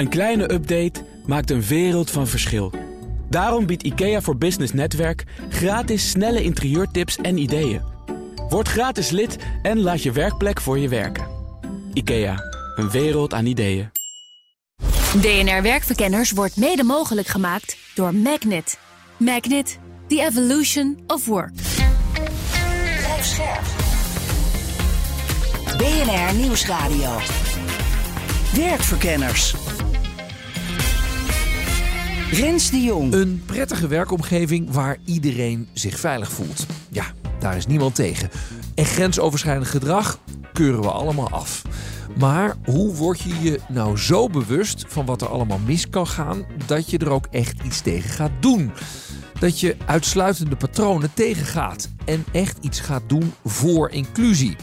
Een kleine update maakt een wereld van verschil. Daarom biedt IKEA voor Business Netwerk gratis snelle interieurtips en ideeën. Word gratis lid en laat je werkplek voor je werken. IKEA, een wereld aan ideeën. DNR Werkverkenners wordt mede mogelijk gemaakt door Magnet. Magnet, the evolution of work. Blijf scherp. BNR Nieuwsradio. Werkverkenners. Rens de Jong. Een prettige werkomgeving waar iedereen zich veilig voelt. Ja, daar is niemand tegen. En grensoverschrijdend gedrag keuren we allemaal af. Maar hoe word je je nou zo bewust van wat er allemaal mis kan gaan dat je er ook echt iets tegen gaat doen? Dat je uitsluitende patronen tegengaat en echt iets gaat doen voor inclusie.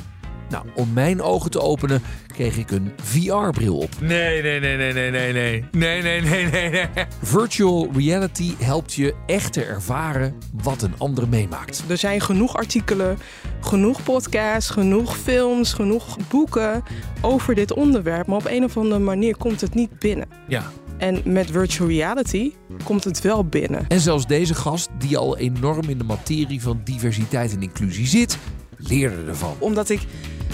Nou, om mijn ogen te openen kreeg ik een VR-bril op. Nee, nee, nee, nee, nee, nee, nee. Nee, nee, nee, nee, nee. Virtual reality helpt je echt te ervaren wat een ander meemaakt. Er zijn genoeg artikelen, genoeg podcasts, genoeg films, genoeg boeken over dit onderwerp. Maar op een of andere manier komt het niet binnen. Ja. En met virtual reality komt het wel binnen. En zelfs deze gast, die al enorm in de materie van diversiteit en inclusie zit, leerde ervan. Omdat ik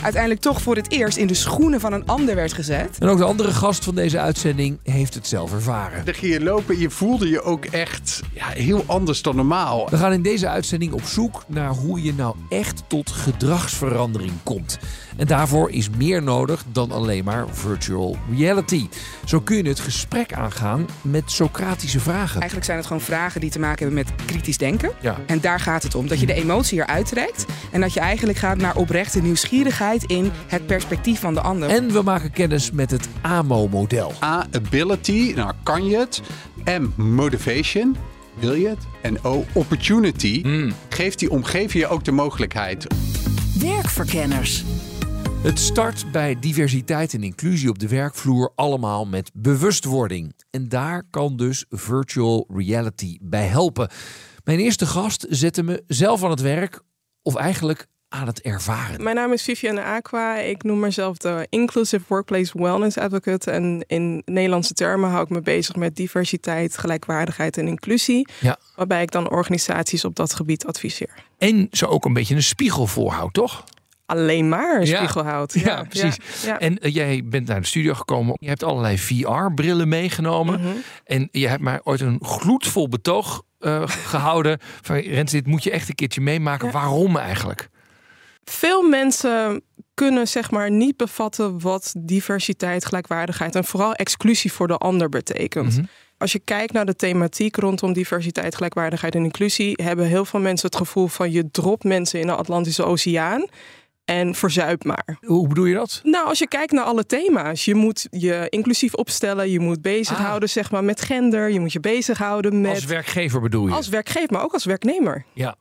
uiteindelijk toch voor het eerst in de schoenen van een ander werd gezet. En ook de andere gast van deze uitzending heeft het zelf ervaren. Dan ging je lopen en je voelde je ook echt ja, heel anders dan normaal. We gaan in deze uitzending op zoek naar hoe je nou echt tot gedragsverandering komt. En daarvoor is meer nodig dan alleen maar virtual reality. Zo kun je het gesprek aangaan met Socratische vragen. Eigenlijk zijn het gewoon vragen die te maken hebben met kritisch denken. Ja. En daar gaat het om. Dat je de emotie eruit trekt. En dat je eigenlijk gaat naar oprechte nieuwsgierigheid in het perspectief van de ander. En we maken kennis met het AMO-model. A, ability, nou kan je het. M, motivation, wil je het? En O, opportunity, geeft die omgeving je ook de mogelijkheid. Werkverkenners. Het start bij diversiteit en inclusie op de werkvloer allemaal met bewustwording. En daar kan dus virtual reality bij helpen. Mijn eerste gast zette me zelf aan het werk, of eigenlijk aan het ervaren. Mijn naam is Viviane Aqua. Ik noem mezelf de Inclusive Workplace Wellness Advocate. En in Nederlandse termen hou ik me bezig met diversiteit, gelijkwaardigheid en inclusie. Ja. Waarbij ik dan organisaties op dat gebied adviseer. En zo ook een beetje een spiegel voorhoudt, toch? Alleen maar een Ja. spiegel houdt. Ja, precies. ja. En eh, jij bent naar de studio gekomen. Je hebt allerlei VR-brillen meegenomen. Mhm. En je hebt mij ooit een gloedvol betoog eh, gehouden. Van Rens, dit moet je echt een keertje meemaken. Waarom eigenlijk? Veel mensen kunnen zeg maar niet bevatten wat diversiteit, gelijkwaardigheid en vooral exclusie voor de ander betekent. Mhm. Als je kijkt naar de thematiek rondom diversiteit, gelijkwaardigheid en inclusie, hebben heel veel mensen het gevoel van je dropt mensen in de Atlantische Oceaan en verzuip maar. Hoe bedoel je dat? Nou, als je kijkt naar alle thema's, je moet je inclusief opstellen, je moet bezighouden zeg maar met gender, je moet je bezighouden met Als werkgever bedoel je? als werkgever, maar ook als werknemer. Ja.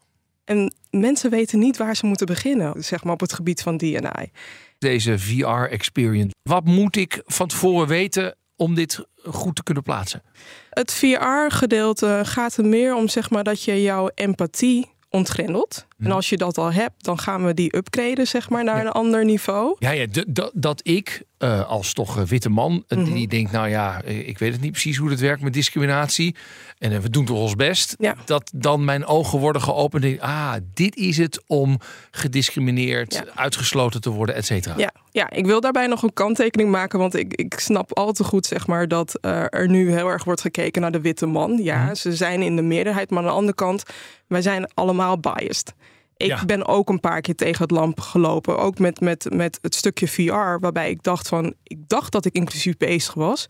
En mensen weten niet waar ze moeten beginnen, zeg maar op het gebied van D&I. Deze VR-experience. Wat moet ik van tevoren weten om dit goed te kunnen plaatsen? Het VR-gedeelte gaat er meer om zeg maar, dat je jouw empathie ontgrendelt. En als je dat al hebt, dan gaan we die upgraden zeg maar, naar Ja. een ander niveau. Ja, ja dat ik eh, als toch eh, witte man, eh, Mhm. die denkt, nou ja, ik weet het niet precies hoe het werkt met discriminatie. En we doen toch ons best. Ja. Dat dan mijn ogen worden geopend. En ah, dit is het om gediscrimineerd, Ja. uitgesloten te worden, et cetera. Ja, ja, ik wil daarbij nog een kanttekening maken, want ik, ik snap al te goed zeg maar, dat er nu heel erg wordt gekeken naar de witte man. Ja, Mhm. ze zijn in de meerderheid, maar aan de andere kant, wij zijn allemaal biased. Ik Ja. ben ook een paar keer tegen het lamp gelopen, ook met, met, met het stukje VR, waarbij ik dacht van, ik dacht dat ik inclusief bezig was,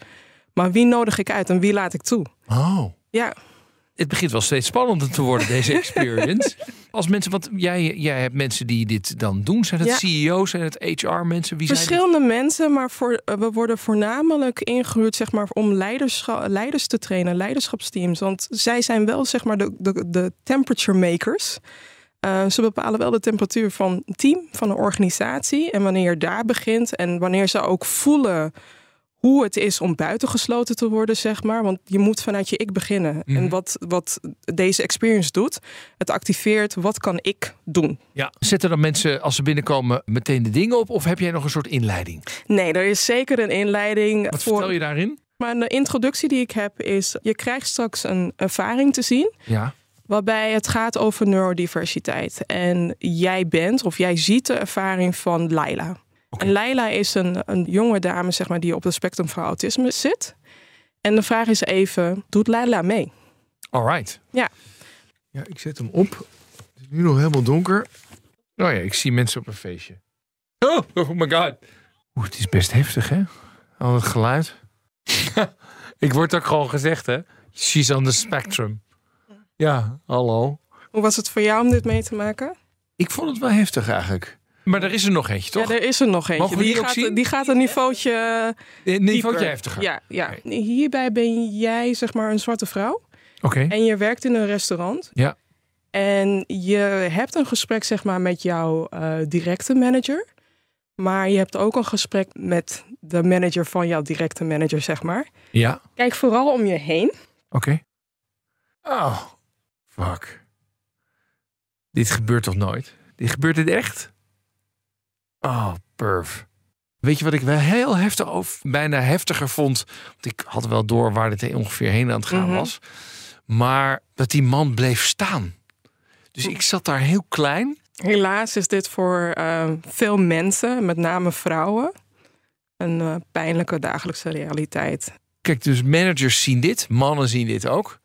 maar wie nodig ik uit en wie laat ik toe? Oh. Ja, Het begint wel steeds spannender te worden, deze experience. Als mensen, want jij, jij hebt mensen die dit dan doen. Zijn het Ja. CEO's, zijn het HR-mensen? Wie zijn het? Verschillende mensen, maar voor, eh, we worden voornamelijk ingehuurd zeg maar, om leiderschap, leiders te trainen, leiderschapsteams. Want zij zijn wel zeg maar, de, de, de temperature makers. Eh, ze bepalen wel de temperatuur van een team, van een organisatie. En wanneer je daar begint en wanneer ze ook voelen hoe het is om buitengesloten te worden, zeg maar. Want je moet vanuit je ik beginnen. Mhm. En wat, wat deze experience doet, het activeert wat kan ik doen. Ja. Zetten dan mensen als ze binnenkomen meteen de dingen op? Of heb jij nog een soort inleiding? Nee, er is zeker een inleiding Wat voor. vertel je daarin? Maar de introductie die ik heb is: je krijgt straks een ervaring te zien. Ja. Waarbij het gaat over neurodiversiteit. En jij bent of jij ziet de ervaring van Laila. En Laila is een, een jonge dame, zeg maar, die op het spectrum van autisme zit. En de vraag is even: doet Laila mee? Alright. Ja. Ja, ik zet hem op. Het is nu nog helemaal donker. Oh ja, ik zie mensen op een feestje. Oh, oh my god. Oeh, het is best heftig, hè? Al het geluid. ik word ook gewoon gezegd, hè? She's on the spectrum. Ja, hallo. Hoe was het voor jou om dit mee te maken? Ik vond het wel heftig eigenlijk. Maar er is er nog eentje, toch? Ja, er is er nog eentje. Die gaat, zien? die gaat een niveautje. Een niveautje heftiger. Ja, ja. Hierbij ben jij zeg maar een zwarte vrouw. Oké. En je werkt in een restaurant. Ja. En je hebt een gesprek zeg maar met jouw eh, directe manager. Maar je hebt ook een gesprek met de manager van jouw directe manager, zeg maar. Ja, Kijk vooral om je heen. oké. Oh, fuck. Dit gebeurt toch nooit? Dit gebeurt dit echt? Oh, perf. Weet je wat ik wel heel heftig of bijna heftiger vond? Want ik had wel door waar dit ongeveer heen aan het gaan Mhm. was. Maar dat die man bleef staan. Dus ik zat daar heel klein. Helaas is dit voor eh, veel mensen, met name vrouwen, een eh, pijnlijke dagelijkse realiteit. Kijk, dus managers zien dit, mannen zien dit ook.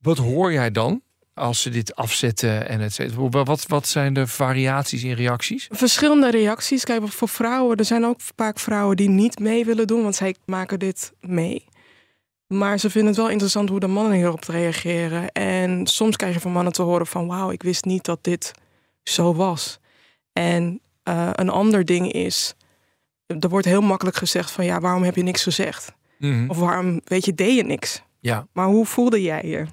Wat hoor jij dan als ze dit afzetten en et cetera? Wat, wat zijn de variaties in reacties? Verschillende reacties. Kijk, voor vrouwen, er zijn ook vaak vrouwen die niet mee willen doen, want zij maken dit mee. Maar ze vinden het wel interessant hoe de mannen hierop reageren. En soms krijg je van mannen te horen van... wauw, ik wist niet dat dit zo was. En eh, een ander ding is... er wordt heel makkelijk gezegd van... ja, waarom heb je niks gezegd? Mhm. Of waarom, weet je, deed je niks? Ja. Maar hoe voelde jij je?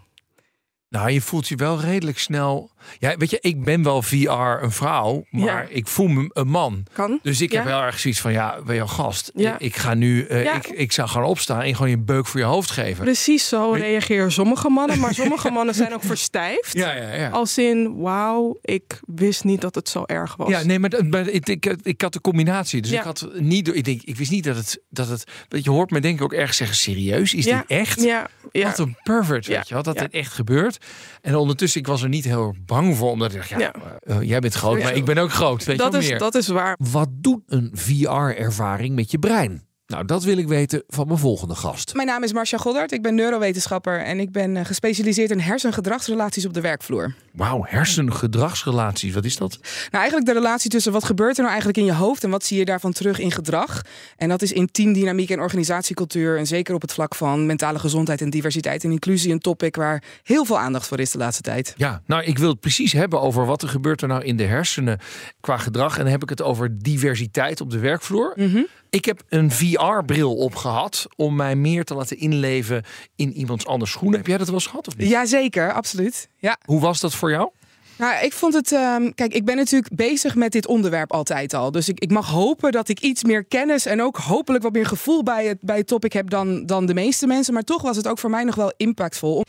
Nou, je voelt je wel redelijk snel. Ja, weet je, ik ben wel VR een vrouw, maar Ja. ik voel me een man. Kan? Dus ik Ja. heb heel erg zoiets van, ja, ben je een gast? Ja. Ik, ga nu, Ja. ik, ik zou gewoon opstaan en gewoon je beuk voor je hoofd geven. Precies zo reageren sommige mannen. Maar sommige mannen zijn ook verstijfd. Ja, ja, ja. Als in, wauw, ik wist niet dat het zo erg was. Ja, nee, maar, ik, ik, ik had de combinatie. Dus ik had niet, ik denk, ik wist niet dat het, dat het, dat je hoort me denk ik ook ergens zeggen, serieus, is dit echt? Ja, ja. Wat een pervert, Ja, weet je wel, dat dit echt gebeurt. En ondertussen, ik was er niet heel erg bang voor, omdat ik dacht, ja, Ja. eh, jij bent groot, maar ik ben ook groot, weet dat, je is, meer. dat is waar. Wat doet een VR-ervaring met je brein? Nou, dat wil ik weten van mijn volgende gast. Mijn naam is Marcia Goddard, ik ben neurowetenschapper en ik ben eh, gespecialiseerd in hersengedragsrelaties op de werkvloer. Wauw, hersengedragsrelaties, wat is dat? Nou, eigenlijk de relatie tussen wat gebeurt er nou eigenlijk in je hoofd en wat zie je daarvan terug in gedrag. En dat is in teamdynamiek en organisatiecultuur en zeker op het vlak van mentale gezondheid en diversiteit en inclusie een topic waar heel veel aandacht voor is de laatste tijd. Ja, nou, ik wil het precies hebben over wat er gebeurt er nou in de hersenen qua gedrag. En dan heb ik het over diversiteit op de werkvloer. Mhm. Ik heb een VR-bril opgehad om mij meer te laten inleven in iemands anders schoenen. Heb jij dat wel eens gehad of niet? Jazeker, absoluut. Ja. Hoe was dat voor jou? Nou, ik vond het. ehm, kijk, ik ben natuurlijk bezig met dit onderwerp altijd al. Dus ik, ik mag hopen dat ik iets meer kennis en ook hopelijk wat meer gevoel bij het, bij het topic heb dan, dan de meeste mensen. Maar toch was het ook voor mij nog wel impactvol.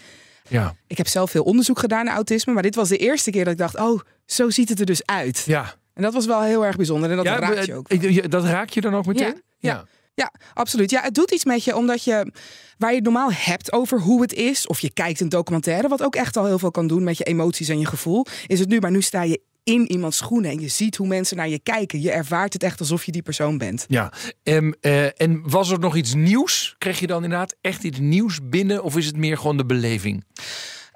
Ja. Ik heb zelf veel onderzoek gedaan naar autisme, maar dit was de eerste keer dat ik dacht: oh, zo ziet het er dus uit. Ja, En dat was wel heel erg bijzonder. En dat ja, raakt je ook. Dat raak je dan ook meteen? Ja, Ja, absoluut. Ja, het doet iets met je, omdat je waar je het normaal hebt over hoe het is, of je kijkt een documentaire, wat ook echt al heel veel kan doen met je emoties en je gevoel, is het nu. Maar nu sta je in iemands schoenen en je ziet hoe mensen naar je kijken. Je ervaart het echt alsof je die persoon bent. Ja, Ehm, eh, en was er nog iets nieuws? Kreeg je dan inderdaad echt iets nieuws binnen? Of is het meer gewoon de beleving?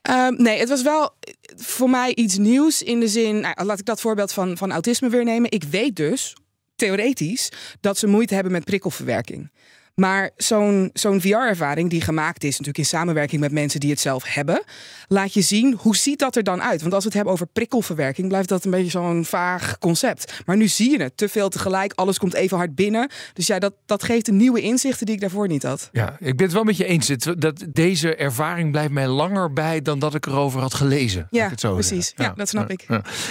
Ehm, nee, het was wel voor mij iets nieuws in de zin. Nou, laat ik dat voorbeeld van, van autisme weer nemen. Ik weet dus, theoretisch, dat ze moeite hebben met prikkelverwerking. Maar zo'n zo'n VR-ervaring die gemaakt is, natuurlijk in samenwerking met mensen die het zelf hebben, laat je zien hoe ziet dat er dan uit. Want als we het hebben over prikkelverwerking, blijft dat een beetje zo'n vaag concept. Maar nu zie je het te veel tegelijk, alles komt even hard binnen. Dus ja, dat, dat geeft een nieuwe inzichten die ik daarvoor niet had. Ja, ik ben het wel met je eens. Dat deze ervaring blijft mij langer bij dan dat ik erover had gelezen. Ja, het zo precies. Ja, dat snap ik.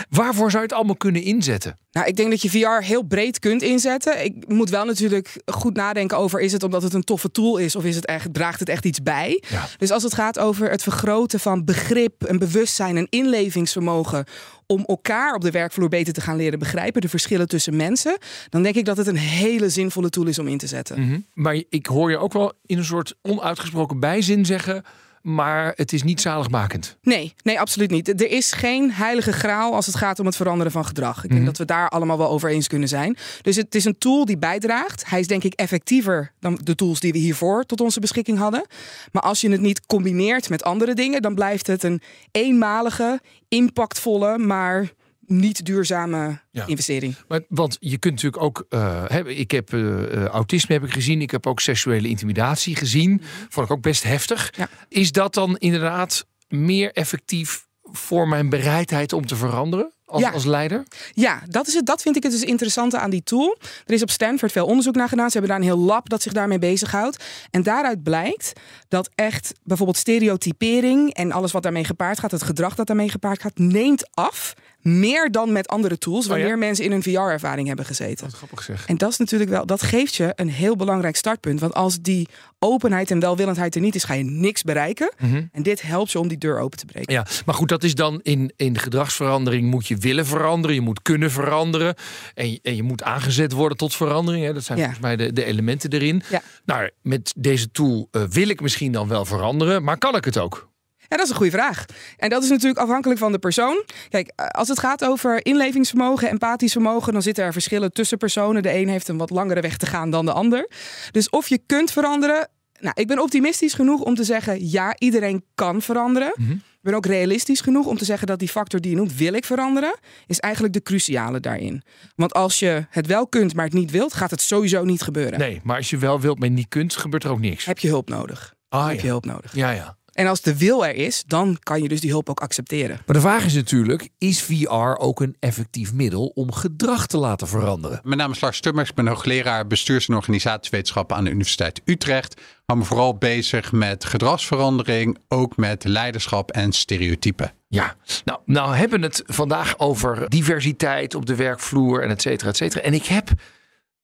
Waarvoor zou je het allemaal kunnen inzetten? Nou, ik denk dat je VR heel breed kunt inzetten. Ik moet wel natuurlijk goed nadenken over: is het omdat het een toffe tool is of is het echt, draagt het echt iets bij? Ja. Dus als het gaat over het vergroten van begrip en bewustzijn en inlevingsvermogen om elkaar op de werkvloer beter te gaan leren begrijpen, de verschillen tussen mensen, dan denk ik dat het een hele zinvolle tool is om in te zetten. Mhm. Maar ik hoor je ook wel in een soort onuitgesproken bijzin zeggen. Maar het is niet zaligmakend. Nee, nee, absoluut niet. Er is geen heilige graal als het gaat om het veranderen van gedrag. Ik denk dat we daar allemaal wel over eens kunnen zijn. Dus het is een tool die bijdraagt. Hij is denk ik effectiever dan de tools die we hiervoor tot onze beschikking hadden. Maar als je het niet combineert met andere dingen, dan blijft het een eenmalige, impactvolle, maar niet duurzame Ja. investering. Maar, want je kunt natuurlijk ook. hè, ik heb eh, eh, autisme heb ik gezien. Ik heb ook seksuele intimidatie gezien. Vond ik ook best heftig. Ja. Is dat dan inderdaad meer effectief voor mijn bereidheid om te veranderen als, Ja. als leider? Ja, dat, is het, dat vind ik het dus interessante aan die tool. Er is op Stanford veel onderzoek naar gedaan. Ze hebben daar een heel lab dat zich daarmee bezighoudt. En daaruit blijkt dat echt bijvoorbeeld stereotypering en alles wat daarmee gepaard gaat, het gedrag dat daarmee gepaard gaat, neemt af. Meer dan met andere tools, wanneer ja? mensen in een VR-ervaring hebben gezeten. Wat grappig zeg. En dat is natuurlijk wel, dat geeft je een heel belangrijk startpunt. Want als die openheid en welwillendheid er niet is, ga je niks bereiken. En dit helpt je om die deur open te breken. Ja, maar goed, dat is dan in, in de gedragsverandering moet je willen veranderen. Je moet kunnen veranderen. En je, en je moet aangezet worden tot verandering. Hè. Dat zijn Ja. volgens mij de, de elementen erin. Ja. Nou, met deze tool eh, wil ik misschien dan wel veranderen. Maar kan ik het ook? Ja, dat is een goede vraag. En dat is natuurlijk afhankelijk van de persoon. Kijk, eh, als het gaat over inlevingsvermogen, empathisch vermogen, dan zitten er verschillen tussen personen. De een heeft een wat langere weg te gaan dan de ander. Dus of je kunt veranderen. Nou, ik ben optimistisch genoeg om te zeggen: ja, iedereen kan veranderen. Ik ben ook realistisch genoeg om te zeggen dat die factor die je noemt, wil ik veranderen, is eigenlijk de cruciale daarin. Want als je het wel kunt, maar het niet wilt, gaat het sowieso niet gebeuren. Nee, maar als je wel wilt, maar niet kunt, gebeurt er ook niks. Heb je hulp nodig? Ah, heb ja. je hulp nodig? Ja, ja. En als de wil er is, dan kan je dus die hulp ook accepteren. Maar de vraag is natuurlijk, is VR ook een effectief middel om gedrag te laten veranderen? Mijn naam is Lars Stummers. Ik ben hoogleraar bestuurs- en organisatiewetenschappen aan de Universiteit Utrecht. Hou me vooral bezig met gedragsverandering, ook met leiderschap en stereotypen. Ja, nou, nou hebben we het vandaag over diversiteit op de werkvloer en et cetera, et cetera. En ik heb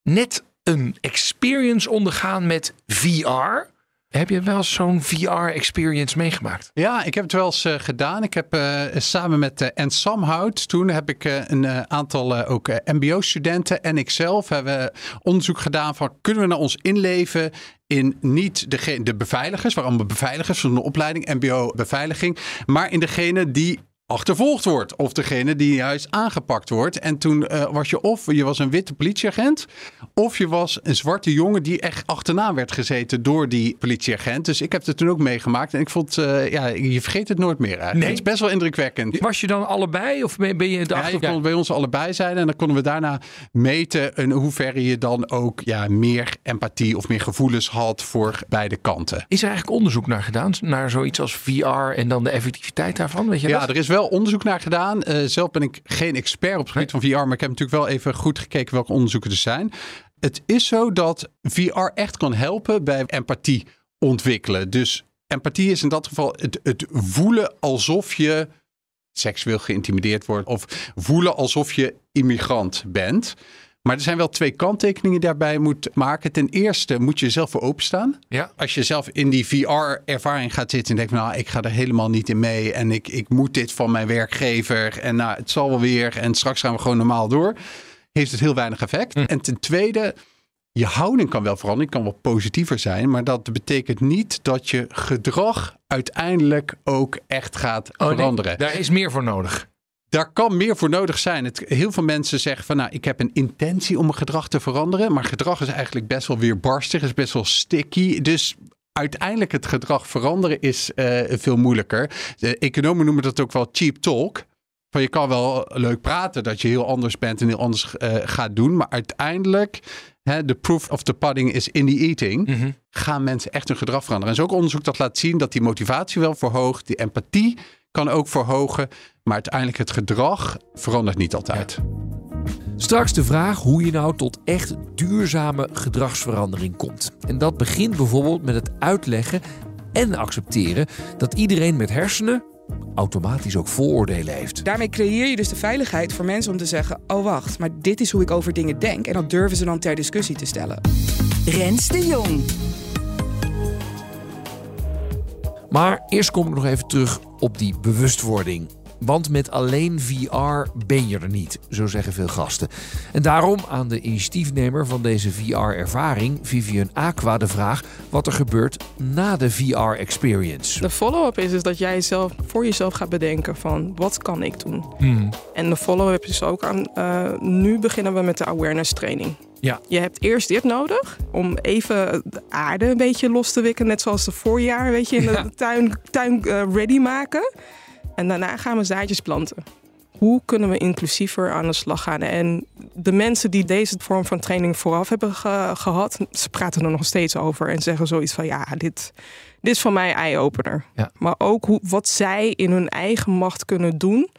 net een experience ondergaan met VR. Heb je wel zo'n VR-experience meegemaakt? Ja, ik heb het wel eens eh, gedaan. Ik heb eh, samen met uh, En Samhout, toen heb ik eh, een eh, aantal eh, ook eh, mbo-studenten en ikzelf hebben onderzoek gedaan van kunnen we nou ons inleven in niet degene, de beveiligers, waar allemaal beveiligers van de opleiding, mbo-beveiliging, maar in degene die achtervolgd wordt. Of degene die juist aangepakt wordt. En toen eh, was je of je was een witte politieagent. Of je was een zwarte jongen die echt achterna werd gezeten door die politieagent. Dus ik heb het toen ook meegemaakt. En ik vond, eh, ja, je vergeet het nooit meer eigenlijk. Nee. Het is best wel indrukwekkend. Was je dan allebei of ben je de Ja, achter... je kon bij ons allebei zijn en dan konden we daarna meten in hoeverre je dan ook ja, meer empathie of meer gevoelens had voor beide kanten. Is er eigenlijk onderzoek naar gedaan? Naar zoiets als VR en dan de effectiviteit daarvan? Weet je Ja, dat? er is wel onderzoek naar gedaan. Eh, zelf ben ik geen expert op het gebied van VR, maar ik heb natuurlijk wel even goed gekeken welke onderzoeken er zijn. Het is zo dat VR echt kan helpen bij empathie ontwikkelen. Dus empathie is in dat geval het, het voelen alsof je seksueel geïntimideerd wordt of voelen alsof je immigrant bent. Maar er zijn wel twee kanttekeningen daarbij moet maken. Ten eerste moet je zelf voor openstaan. Ja. Als je zelf in die VR-ervaring gaat zitten en denkt, nou, ik ga er helemaal niet in mee en ik, ik moet dit van mijn werkgever en nou, het zal wel weer en straks gaan we gewoon normaal door, heeft het heel weinig effect. En ten tweede, je houding kan wel veranderen, kan wel positiever zijn, maar dat betekent niet dat je gedrag uiteindelijk ook echt gaat Oh, nee, veranderen. daar is meer voor nodig. Daar kan meer voor nodig zijn. Heel veel mensen zeggen van nou, ik heb een intentie om mijn gedrag te veranderen. Maar gedrag is eigenlijk best wel weer barstig, is best wel sticky. Dus uiteindelijk het gedrag veranderen is eh, veel moeilijker. De economen noemen dat ook wel cheap talk. Van je kan wel leuk praten dat je heel anders bent en heel anders eh, gaat doen. Maar uiteindelijk, de proof of the pudding is in the eating. Mhm. Gaan mensen echt hun gedrag veranderen. En er is ook onderzoek dat laat zien dat die motivatie wel verhoogt. Die empathie kan ook verhogen. Maar uiteindelijk het gedrag verandert niet altijd. Straks de vraag hoe je nou tot echt duurzame gedragsverandering komt. En dat begint bijvoorbeeld met het uitleggen en accepteren dat iedereen met hersenen automatisch ook vooroordelen heeft. Daarmee creëer je dus de veiligheid voor mensen om te zeggen: Oh, wacht, maar dit is hoe ik over dingen denk. En dat durven ze dan ter discussie te stellen. Rens de Jong. Maar eerst kom ik nog even terug op die bewustwording. Want met alleen VR ben je er niet, zo zeggen veel gasten. En daarom aan de initiatiefnemer van deze VR-ervaring, Vivian Aqua, de vraag wat er gebeurt na de VR-experience. De follow-up is, is dat jij zelf voor jezelf gaat bedenken van wat kan ik doen. Hmm. En de follow-up is ook aan, eh, nu beginnen we met de awareness training. Ja. Je hebt eerst dit nodig om even de aarde een beetje los te wikken. Net zoals de voorjaar, weet je, in de Ja. tuin, tuin eh, ready maken. En daarna gaan we zaadjes planten. Hoe kunnen we inclusiever aan de slag gaan? En de mensen die deze vorm van training vooraf hebben ge- gehad, ze praten er nog steeds over en zeggen zoiets van ja, dit, dit is voor mij eye-opener. Ja. Maar ook hoe, wat zij in hun eigen macht kunnen doen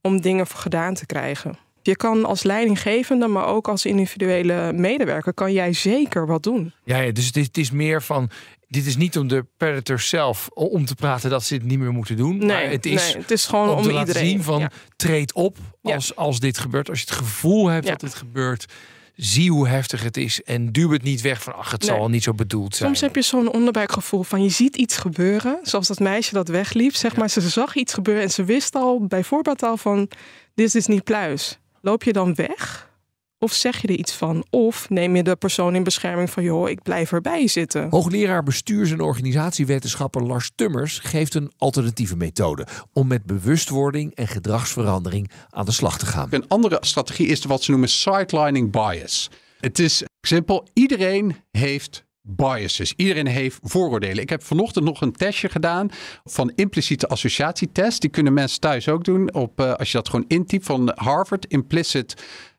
om dingen gedaan te krijgen. Je kan als leidinggevende, maar ook als individuele medewerker, kan jij zeker wat doen. Ja, ja, dus het is, het is meer van. Dit is niet om de predators zelf om te praten dat ze het niet meer moeten doen. Nee, maar het is nee, het is gewoon om, om, te laten zien van Ja. treed op Ja. als, als dit gebeurt. Als je het gevoel hebt Ja. dat het gebeurt, zie hoe heftig het is en duw het niet weg van ach, het zal wel niet zo bedoeld zijn. Soms heb je zo'n onderbuikgevoel van je ziet iets gebeuren. Zoals dat meisje dat wegliep. Zeg maar, ze zag iets gebeuren en ze wist al bijvoorbeeld al van dit is niet pluis. Loop je dan weg? Of zeg je er iets van? Of neem je de persoon in bescherming van joh, ik blijf erbij zitten. Hoogleraar bestuurs- en organisatiewetenschapper Lars Tummers geeft een alternatieve methode om met bewustwording en gedragsverandering aan de slag te gaan. Een andere strategie is wat ze noemen sidelining bias. Het is simpel, iedereen heeft biases. Iedereen heeft vooroordelen. Ik heb vanochtend nog een testje gedaan van impliciete associatietest. Die kunnen mensen thuis ook doen. Op, eh, als je dat gewoon intypt van Harvard,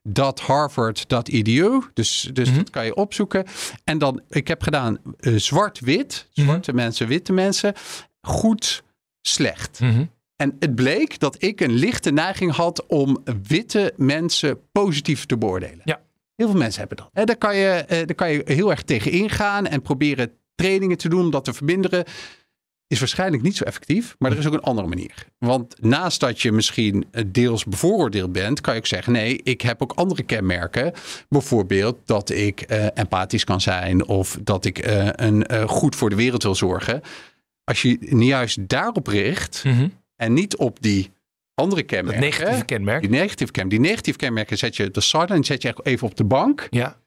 implicit.harvard.edu. Dus, dus dat kan je opzoeken. En dan, ik heb gedaan eh, zwart-wit. Zwarte mensen, witte mensen. Goed, slecht. Mhm. En het bleek dat ik een lichte neiging had om witte mensen positief te beoordelen. Ja. Heel veel mensen hebben dat. En daar, kan je, eh, daar kan je heel erg tegen ingaan en proberen trainingen te doen om dat te verminderen. Is waarschijnlijk niet zo effectief, maar er is ook een andere manier. Want naast dat je misschien eh, deels bevooroordeeld bent, kan je ook zeggen: nee, ik heb ook andere kenmerken. Bijvoorbeeld dat ik eh, empathisch kan zijn of dat ik eh, een, goed voor de wereld wil zorgen. Als je je juist daarop richt, Mhm. en niet op die andere Dat kenmerken. negatieve kenmerk. Die negatieve kenmerken. Die negatieve kenmerken zet je de sideline zet je even op de bank. Ja.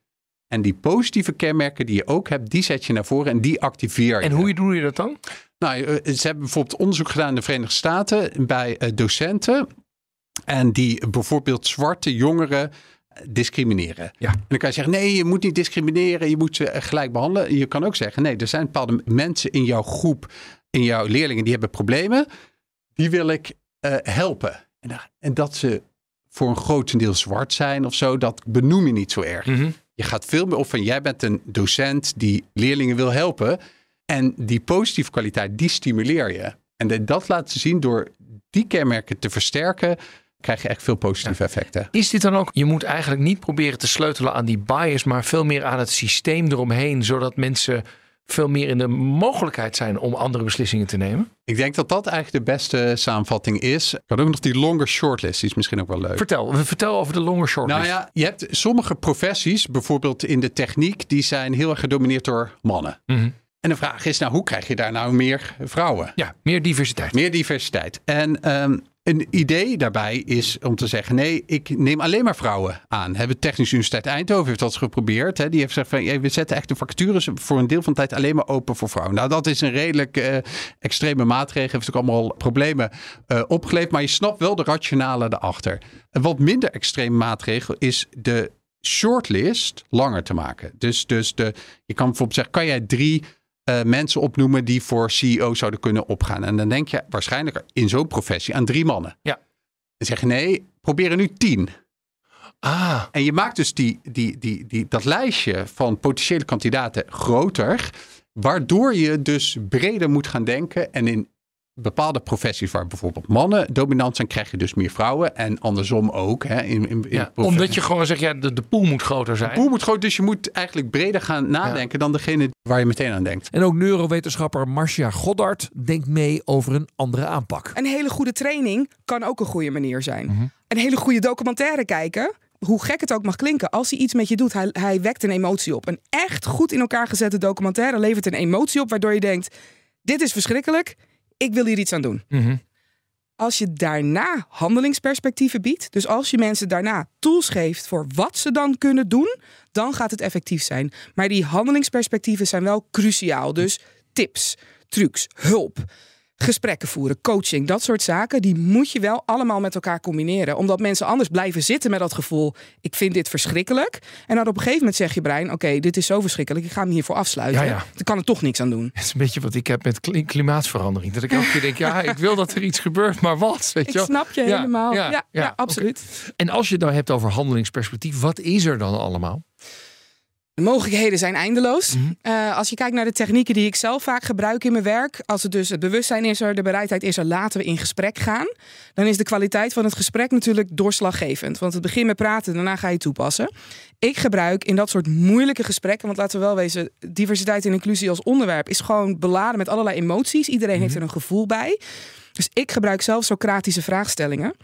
En die positieve kenmerken die je ook hebt, die zet je naar voren en die activeer je. En hoe doe je dat dan? Nou, eh, ze hebben bijvoorbeeld onderzoek gedaan in de Verenigde Staten bij eh, docenten. En die bijvoorbeeld zwarte jongeren eh, discrimineren. Ja. En dan kan je zeggen, nee, je moet niet discrimineren. Je moet ze gelijk behandelen. Je kan ook zeggen, nee, er zijn bepaalde mensen in jouw groep, in jouw leerlingen, die hebben problemen. Die wil ik helpen. En, en dat ze voor een grotendeel zwart zijn of zo, dat benoem je niet zo erg. Mhm. Je gaat veel meer op van jij bent een docent die leerlingen wil helpen. En die positieve kwaliteit, die stimuleer je. En dat laten zien door die kenmerken te versterken, krijg je echt veel positieve effecten. Is dit dan ook, je moet eigenlijk niet proberen te sleutelen aan die bias, maar veel meer aan het systeem eromheen, zodat mensen veel meer in de mogelijkheid zijn om andere beslissingen te nemen? Ik denk dat dat eigenlijk de beste samenvatting is. Ik had ook nog die longer shortlist, die is misschien ook wel leuk. Vertel, vertel over de longer shortlist. Nou ja, je hebt sommige professies, bijvoorbeeld in de techniek, die zijn heel erg gedomineerd door mannen. Mhm. En de vraag is nou, hoe krijg je daar nou meer vrouwen? Ja, meer diversiteit. Meer diversiteit. En ehm, een idee daarbij is om te zeggen: nee, ik neem alleen maar vrouwen aan. Hebben Technische Universiteit Eindhoven heeft dat geprobeerd. Hè. Die heeft gezegd: van, ja, we zetten echt de vacatures voor een deel van de tijd alleen maar open voor vrouwen. Nou, dat is een redelijk eh, extreme maatregel. Heeft ook allemaal problemen eh, opgeleverd. Maar je snapt wel de rationale erachter. Een wat minder extreme maatregel is de shortlist langer te maken. Dus, dus de, je kan bijvoorbeeld zeggen: kan jij drie eh, mensen opnoemen die voor CEO zouden kunnen opgaan. En dan denk je waarschijnlijk in zo'n professie aan drie mannen. Ja. Dan zeg je nee, probeer er nu tien. Ah, En je maakt dus die, die, die, die, dat lijstje van potentiële kandidaten groter. Waardoor je dus breder moet gaan denken en in bepaalde professies waar bijvoorbeeld mannen dominant zijn, krijg je dus meer vrouwen. En andersom ook. Hè, in, in, in Ja, omdat je gewoon zegt, ja, de, de pool moet groter zijn. Hoe moet groot, dus je moet eigenlijk breder gaan nadenken dan degene waar je meteen aan denkt. En ook neurowetenschapper Marcia Goddard denkt mee over een andere aanpak. Een hele goede training kan ook een goede manier zijn. Mhm. Een hele goede documentaire kijken. Hoe gek het ook mag klinken, als hij iets met je doet, hij, hij wekt een emotie op. Een echt goed in elkaar gezette documentaire levert een emotie op, waardoor je denkt: dit is verschrikkelijk, ik wil hier iets aan doen. Mhm. Als je daarna handelingsperspectieven biedt, dus als je mensen daarna tools geeft voor wat ze dan kunnen doen, dan gaat het effectief zijn. Maar die handelingsperspectieven zijn wel cruciaal. Dus tips, trucs, hulp, gesprekken voeren, coaching, dat soort zaken, die moet je wel allemaal met elkaar combineren. Omdat mensen anders blijven zitten met dat gevoel, ik vind dit verschrikkelijk. En dan op een gegeven moment zeg je brein, oké, dit is zo verschrikkelijk, ik ga me hiervoor afsluiten. Ja, ja. Dan kan er toch niks aan doen. Het is een beetje wat ik heb met kli- klimaatverandering. Dat ik elke keer denk, ja, ik wil dat er iets gebeurt, maar wat? Weet je Ik snap je Ja, helemaal. ja, Ja, ja, ja, absoluut. En als je het nou hebt over handelingsperspectief, wat is er dan allemaal? De mogelijkheden zijn eindeloos. Mhm. Eh, als je kijkt naar de technieken die ik zelf vaak gebruik in mijn werk, als het dus het bewustzijn is er, de bereidheid is er, laten we in gesprek gaan, dan is de kwaliteit van het gesprek natuurlijk doorslaggevend. Want het begint met praten, daarna ga je toepassen. Ik gebruik in dat soort moeilijke gesprekken, want laten we wel wezen, diversiteit en inclusie als onderwerp is gewoon beladen met allerlei emoties. Iedereen heeft er een gevoel bij. Dus ik gebruik zelf Socratische vraagstellingen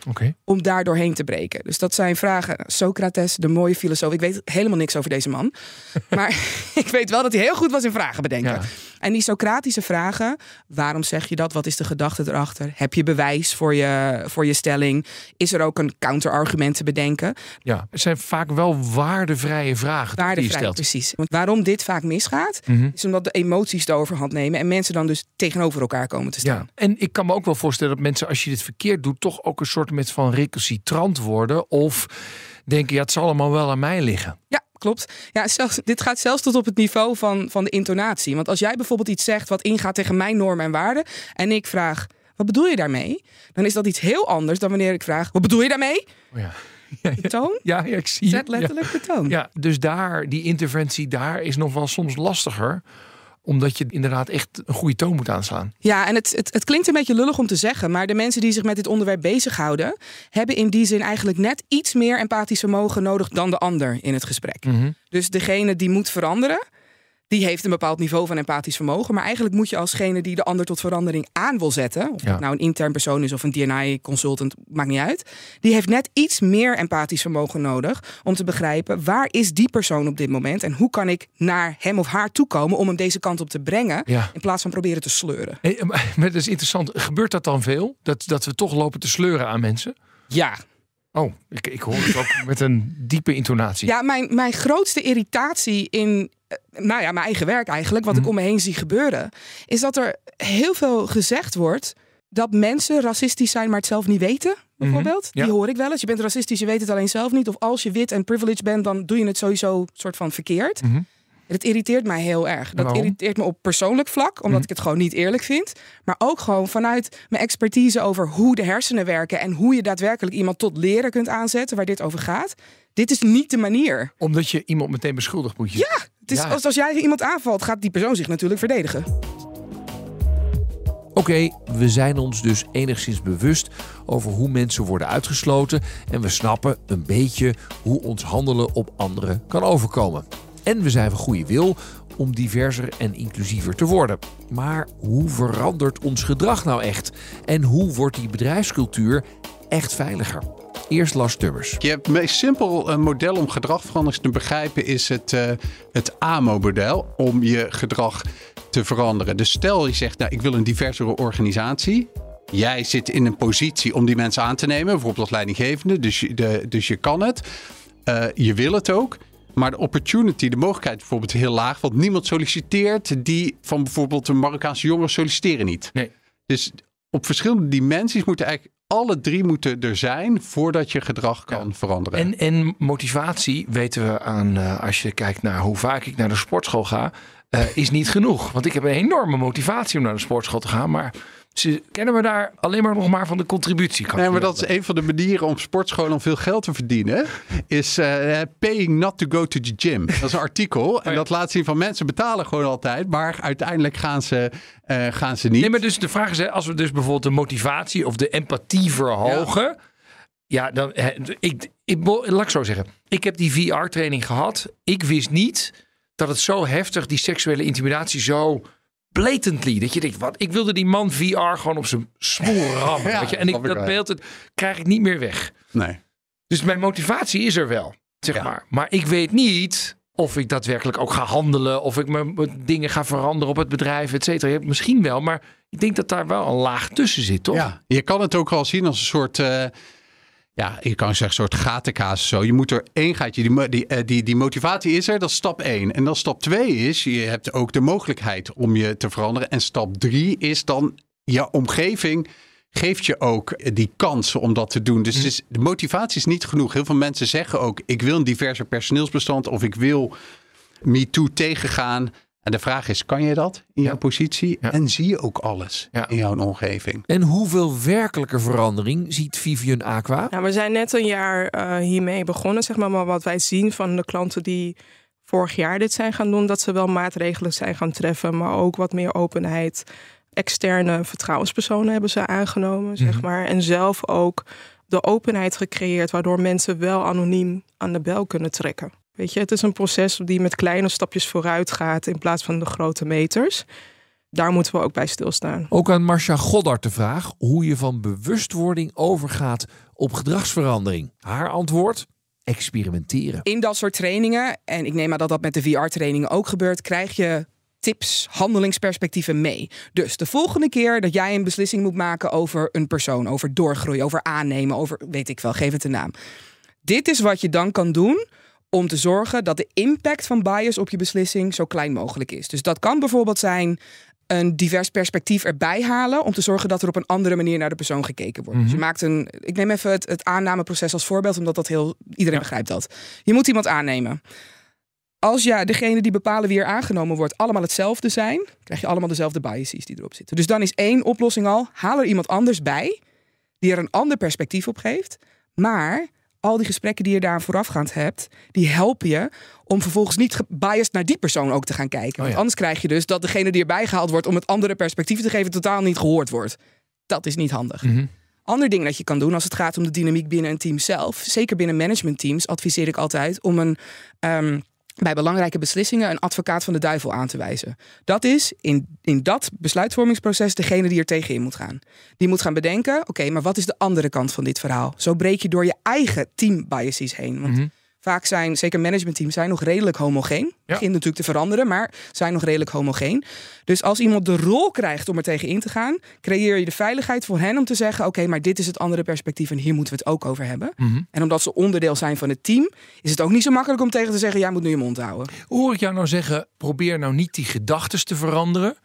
om daar doorheen te breken. Dus dat zijn vragen. Socrates, de mooie filosoof. Ik weet helemaal niks over deze man. Maar ik weet wel dat hij heel goed was in vragen bedenken. Ja. En die Socratische vragen. Waarom zeg je dat? Wat is de gedachte erachter? Heb je bewijs voor je, voor je stelling? Is er ook een counterargument te bedenken? Ja, het zijn vaak wel waardevrije vragen die je stelt. precies. Want waarom dit vaak misgaat, Mhm. is omdat de emoties de overhand nemen en mensen dan dus tegenover elkaar komen te staan. Ja, en ik kan me ook wel voorstellen dat mensen, als je dit verkeerd doet, toch ook een soort met van recalcitrant worden. Of denken, ja, het zal allemaal wel aan mij liggen. Ja, klopt. Ja, zelfs, dit gaat zelfs tot op het niveau van, van de intonatie. Want als jij bijvoorbeeld iets zegt wat ingaat tegen mijn normen en waarden. en ik vraag, wat bedoel je daarmee? Dan is dat iets heel anders dan wanneer ik vraag, wat bedoel je daarmee? Oh ja. Ja, De ja, toon? ja, ja, ik zie. Zet letterlijk de toon. Ja. ja, dus daar, die interventie daar is nog wel soms lastiger. Omdat je inderdaad echt een goede toon moet aanslaan. Ja, en het, het, het klinkt een beetje lullig om te zeggen, maar de mensen die zich met dit onderwerp bezighouden, hebben in die zin eigenlijk net iets meer empathisch vermogen nodig dan de ander in het gesprek. Dus degene die moet veranderen, die heeft een bepaald niveau van empathisch vermogen. Maar eigenlijk moet je alsgene die de ander tot verandering aan wil zetten, of Ja. het nou een intern persoon is of een DNI-consultant, maakt niet uit. Die heeft net iets meer empathisch vermogen nodig om te begrijpen waar is die persoon op dit moment en hoe kan ik naar hem of haar toekomen om hem deze kant op te brengen, Ja. in plaats van proberen te sleuren. Hey, maar dat is interessant. Gebeurt dat dan veel? Dat, dat we toch lopen te sleuren aan mensen? Ja, Oh, ik, ik hoor het ook met een diepe intonatie. Ja, mijn, mijn grootste irritatie in eh, nou ja, mijn eigen werk eigenlijk, wat ik Mhm. om me heen zie gebeuren, is dat er heel veel gezegd wordt dat mensen racistisch zijn, maar het zelf niet weten. Bijvoorbeeld. Mhm, ja. Die hoor ik wel eens. Je bent racistisch, je weet het alleen zelf niet. Of als je wit en privileged bent, dan doe je het sowieso soort van verkeerd. Mhm. Het irriteert mij heel erg. Dat irriteert me op persoonlijk vlak, omdat Mhm. ik het gewoon niet eerlijk vind. Maar ook gewoon vanuit mijn expertise over hoe de hersenen werken en hoe je daadwerkelijk iemand tot leren kunt aanzetten, waar dit over gaat. Dit is niet de manier. Omdat je iemand meteen beschuldigt moet je. Ja, het is Ja. als, als jij iemand aanvalt, gaat die persoon zich natuurlijk verdedigen. Oké, we zijn ons dus enigszins bewust over hoe mensen worden uitgesloten en we snappen een beetje hoe ons handelen op anderen kan overkomen. En we zijn van goede wil om diverser en inclusiever te worden. Maar hoe verandert ons gedrag nou echt? En hoe wordt die bedrijfscultuur echt veiliger? Eerst Lars Tubbers. Je hebt het meest simpel een model om gedragsverandering te begrijpen is het, eh, het AMO-model om je gedrag te veranderen. Dus stel je zegt, nou, ik wil een diversere organisatie. Jij zit in een positie om die mensen aan te nemen, bijvoorbeeld als leidinggevende. Dus je, de, dus je kan het. Eh, je wil het ook. Maar de opportunity, de mogelijkheid bijvoorbeeld heel laag. Want niemand solliciteert die van bijvoorbeeld een Marokkaanse jongeren solliciteren niet. Nee. Dus op verschillende dimensies moeten eigenlijk alle drie moeten er zijn voordat je gedrag kan veranderen. En, en motivatie weten we aan, eh, als je kijkt naar hoe vaak ik naar de sportschool ga, eh, is niet genoeg. Want ik heb een enorme motivatie om naar de sportschool te gaan. Maar Ze kennen me daar alleen maar nog maar van de contributie. Nee, maar dat is een van de manieren om sportscholen om veel geld te verdienen. Is eh, paying not to go to the gym. Dat is een artikel. En dat laat zien van mensen betalen gewoon altijd. Maar uiteindelijk gaan ze, eh, gaan ze niet. Nee, maar dus de vraag is, hè, als we dus bijvoorbeeld de motivatie of de empathie verhogen. Ja, dan, ik, ik, laat ik zo zeggen. Ik heb die VR-training gehad. Ik wist niet dat het zo heftig, die seksuele intimidatie zo blatantly. Dat je denkt, wat? Ik wilde die man VR gewoon op zijn smoel rammen. Ja, weet je? En ik, dat beeld het, krijg ik niet meer weg. Nee. Dus mijn motivatie is er wel, zeg Ja. maar. Maar ik weet niet of ik daadwerkelijk ook ga handelen. Of ik mijn mijn dingen ga veranderen op het bedrijf, et cetera. Misschien wel, maar ik denk dat daar wel een laag tussen zit, toch? Ja, je kan het ook wel zien als een soort. eh, ja, je kan zeggen, een soort gatenkaas zo. Je moet er één gaatje. Die, die, eh, die, die motivatie is er, dat is stap één. En dan stap twee is, je hebt ook de mogelijkheid om je te veranderen. En stap drie is dan, je omgeving geeft je ook die kans om dat te doen. Dus het is, de motivatie is niet genoeg. Heel veel mensen zeggen ook, ik wil een diverser personeelsbestand of ik wil MeToo tegengaan. En de vraag is, kan je dat in jouw positie? Ja. En zie je ook alles Ja. in jouw omgeving? En hoeveel werkelijke verandering ziet Vivian Aqua? Nou, we zijn net een jaar eh, hiermee begonnen, zeg maar. Maar wat wij zien van de klanten die vorig jaar dit zijn gaan doen, dat ze wel maatregelen zijn gaan treffen, maar ook wat meer openheid. Externe vertrouwenspersonen hebben ze aangenomen, zeg maar. En zelf ook de openheid gecreëerd, waardoor mensen wel anoniem aan de bel kunnen trekken. Weet je, het is een proces die met kleine stapjes vooruit gaat in plaats van de grote meters. Daar moeten we ook bij stilstaan. Ook aan Marcia Goddard de vraag hoe je van bewustwording overgaat op gedragsverandering. Haar antwoord? Experimenteren. in dat soort trainingen, en ik neem aan dat dat met de VR-trainingen ook gebeurt, krijg je tips, handelingsperspectieven mee. Dus de volgende keer dat jij een beslissing moet maken over een persoon, over doorgroeien, over aannemen, over weet ik wel, geef het een naam. Dit is wat je dan kan doen om te zorgen dat de impact van bias op je beslissing zo klein mogelijk is. Dus dat kan bijvoorbeeld zijn een divers perspectief erbij halen om te zorgen dat er op een andere manier naar de persoon gekeken wordt. Dus je maakt een, ik neem even het, het aannameproces als voorbeeld, omdat dat heel iedereen begrijpt dat. Je moet iemand aannemen. Als ja, degene die bepalen wie er aangenomen wordt, allemaal hetzelfde zijn, krijg je allemaal dezelfde biases die erop zitten. Dus dan is één oplossing al: haal er iemand anders bij die er een ander perspectief op geeft. Maar al die gesprekken die je daar voorafgaand hebt, die helpen je om vervolgens niet gebiased naar die persoon ook te gaan kijken. Want ja. anders krijg je dus dat degene die erbij gehaald wordt om het andere perspectief te geven, totaal niet gehoord wordt. Dat is niet handig. Ander ding dat je kan doen als het gaat om de dynamiek binnen een team zelf, zeker binnen managementteams, adviseer ik altijd om een ehm, bij belangrijke beslissingen een advocaat van de duivel aan te wijzen. Dat is in, in dat besluitvormingsproces degene die er tegenin moet gaan. Die moet gaan bedenken, oké, maar wat is de andere kant van dit verhaal? Zo breek je door je eigen team biases heen. Want vaak zijn, zeker managementteams, zijn nog redelijk homogeen. Begint natuurlijk te veranderen, maar zijn nog redelijk homogeen. Dus als iemand de rol krijgt om er tegen in te gaan, creëer je de veiligheid voor hen om te zeggen: Oké, maar dit is het andere perspectief en hier moeten we het ook over hebben. En omdat ze onderdeel zijn van het team, is het ook niet zo makkelijk om tegen te zeggen: Jij moet nu je mond houden. Hoor ik jou nou zeggen, probeer nou niet die gedachten te veranderen.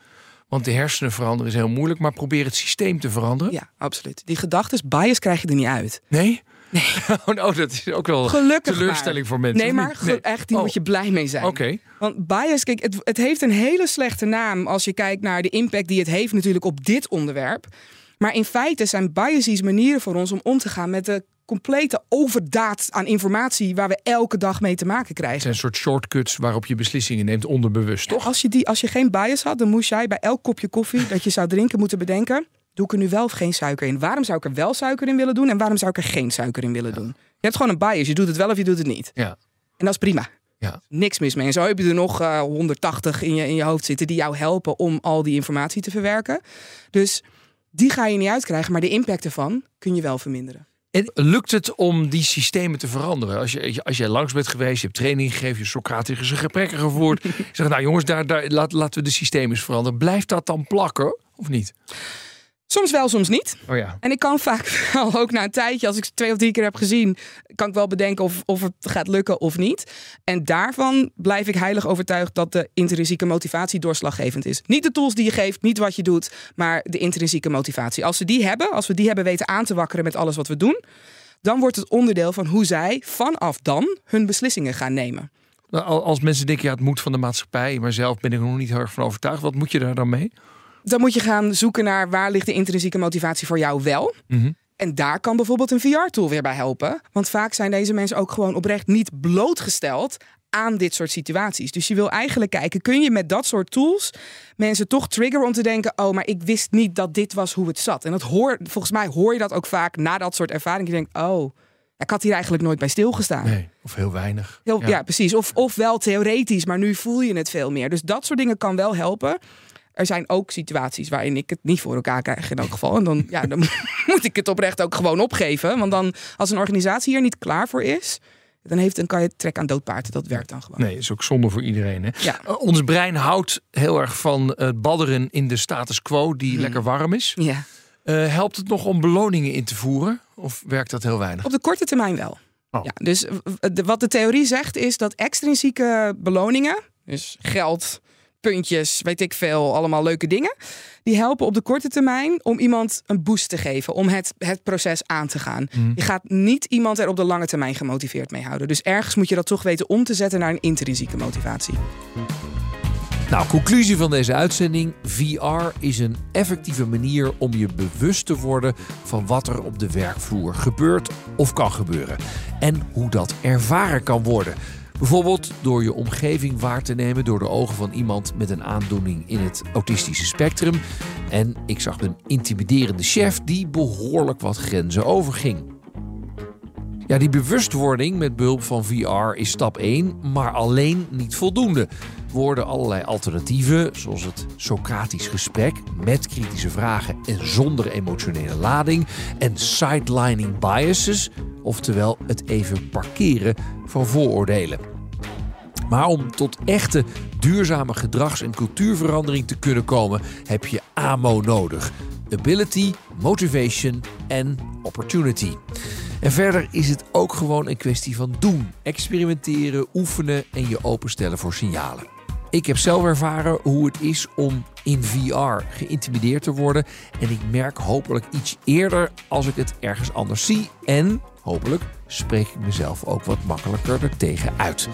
Want de hersenen veranderen is heel moeilijk, maar probeer het systeem te veranderen. Ja, absoluut. Die gedachtes, bias krijg je er niet uit. Nee? Nee. oh, nou, dat is ook wel Gelukkig teleurstelling maar. voor mensen. Nee, maar echt, die Oh, moet je blij mee zijn. Oké. Want bias, kijk, het, het heeft een hele slechte naam als je kijkt naar de impact die het heeft natuurlijk op dit onderwerp. Maar in feite zijn biases manieren voor ons om om te gaan met de complete overdaad aan informatie waar we elke dag mee te maken Het krijgen. zijn een soort shortcuts waarop je beslissingen neemt onderbewust, toch? Als je, die, als je geen bias had, dan moest jij bij elk kopje koffie dat je zou drinken moeten bedenken: doe ik er nu wel of geen suiker in? Waarom zou ik er wel suiker in willen doen en waarom zou ik er geen suiker in willen doen? Je hebt gewoon een bias. Je doet het wel of je doet het niet. Ja. En dat is prima. Ja. Niks mis mee. En zo heb je er nog eh, 180 in je, in je hoofd zitten die jou helpen om al die informatie te verwerken. Dus die ga je niet uitkrijgen, maar de impact ervan kun je wel verminderen. En lukt het om die systemen te veranderen? Als je, als jij langs bent geweest, je hebt training gegeven, je Socratische gesprekken gevoerd. je zegt, nou jongens, daar, daar, laat, laten we de systemen eens veranderen. Blijft dat dan plakken of niet? Soms wel, soms niet. Oh ja. En ik kan vaak wel ook na een tijdje, als ik ze twee of drie keer heb gezien, kan ik wel bedenken of, of het gaat lukken of niet. En daarvan blijf ik heilig overtuigd dat de intrinsieke motivatie doorslaggevend is. Niet de tools die je geeft, niet wat je doet, maar de intrinsieke motivatie. Als ze die hebben, als we die hebben weten aan te wakkeren met alles wat we doen, dan wordt het onderdeel van hoe zij vanaf dan hun beslissingen gaan nemen. Nou, al- Als mensen denken, ja, het moet van de maatschappij, maar zelf ben ik er nog niet heel erg van overtuigd. Wat moet je daar dan mee? Dan moet je gaan zoeken naar waar ligt de intrinsieke motivatie voor jou wel. Mhm. En daar kan bijvoorbeeld een VR-tool weer bij helpen. Want vaak zijn deze mensen ook gewoon oprecht niet blootgesteld aan dit soort situaties. Dus je wil eigenlijk kijken, kun je met dat soort tools mensen toch triggeren om te denken, oh, maar ik wist niet dat dit was hoe het zat. En dat hoor, volgens mij hoor je dat ook vaak na dat soort ervaringen. Je denkt, oh, ik had hier eigenlijk nooit bij stilgestaan. Nee, of heel weinig. Heel, ja. precies. Of, of wel theoretisch, maar nu voel je het veel meer. Dus dat soort dingen kan wel helpen. Er zijn ook situaties waarin ik het niet voor elkaar krijg in elk geval. En dan, ja, dan moet ik het oprecht ook gewoon opgeven. Want dan, als een organisatie hier niet klaar voor is, dan, heeft, dan kan je trek aan doodpaarden. Dat werkt dan gewoon. Nee, is ook zonde voor iedereen. Hè? Ja. Uh, ons brein houdt heel erg van het badderen in de status quo die lekker warm is. Ja. Uh, helpt het nog om beloningen in te voeren? Of werkt dat heel weinig? Op de korte termijn wel. Oh. Ja, dus de, wat de theorie zegt is dat extrinsieke beloningen, dus geld, puntjes, weet ik veel, allemaal leuke dingen, die helpen op de korte termijn om iemand een boost te geven, om het, het proces aan te gaan. Mhm. Je gaat niet iemand er op de lange termijn gemotiveerd mee houden. Dus ergens moet je dat toch weten om te zetten naar een intrinsieke motivatie. Nou, conclusie van deze uitzending. VR is een effectieve manier om je bewust te worden van wat er op de werkvloer gebeurt of kan gebeuren. En hoe dat ervaren kan worden. Bijvoorbeeld door je omgeving waar te nemen door de ogen van iemand met een aandoening in het autistische spectrum. En ik zag een intimiderende chef die behoorlijk wat grenzen overging. Ja, die bewustwording met behulp van VR is stap 1, maar alleen niet voldoende. Worden allerlei alternatieven, zoals het Socratisch gesprek met kritische vragen en zonder emotionele lading, en sidelining biases, oftewel het even parkeren van vooroordelen. Maar om tot echte duurzame gedrags- en cultuurverandering te kunnen komen, heb je AMO nodig: ability, motivation en opportunity. En verder is het ook gewoon een kwestie van doen, experimenteren, oefenen en je openstellen voor signalen. Ik heb zelf ervaren hoe het is om in VR geïntimideerd te worden. En ik merk hopelijk iets eerder als ik het ergens anders zie. En hopelijk spreek ik mezelf ook wat makkelijker er tegen uit.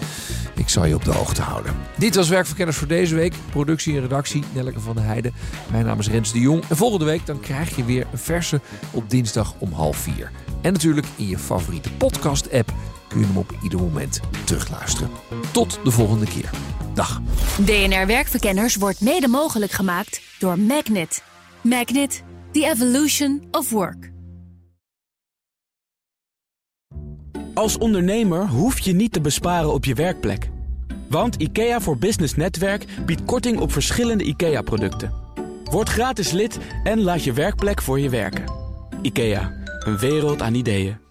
Ik zal je op de hoogte houden. Dit was Werkverkenners voor deze week. Productie en redactie Nelleke van der Heijden. Mijn naam is Rens de Jong. En volgende week dan krijg je weer een verse op dinsdag om half vier. En natuurlijk in je favoriete podcast-app kun je hem op ieder moment terugluisteren. Tot de volgende keer. Dag. DNR Werkverkenners wordt mede mogelijk gemaakt door Magnet. Magnet, the evolution of work. Als ondernemer hoef je niet te besparen op je werkplek. Want IKEA voor Business Netwerk biedt korting op verschillende IKEA-producten. Word gratis lid en laat je werkplek voor je werken. IKEA, een wereld aan ideeën.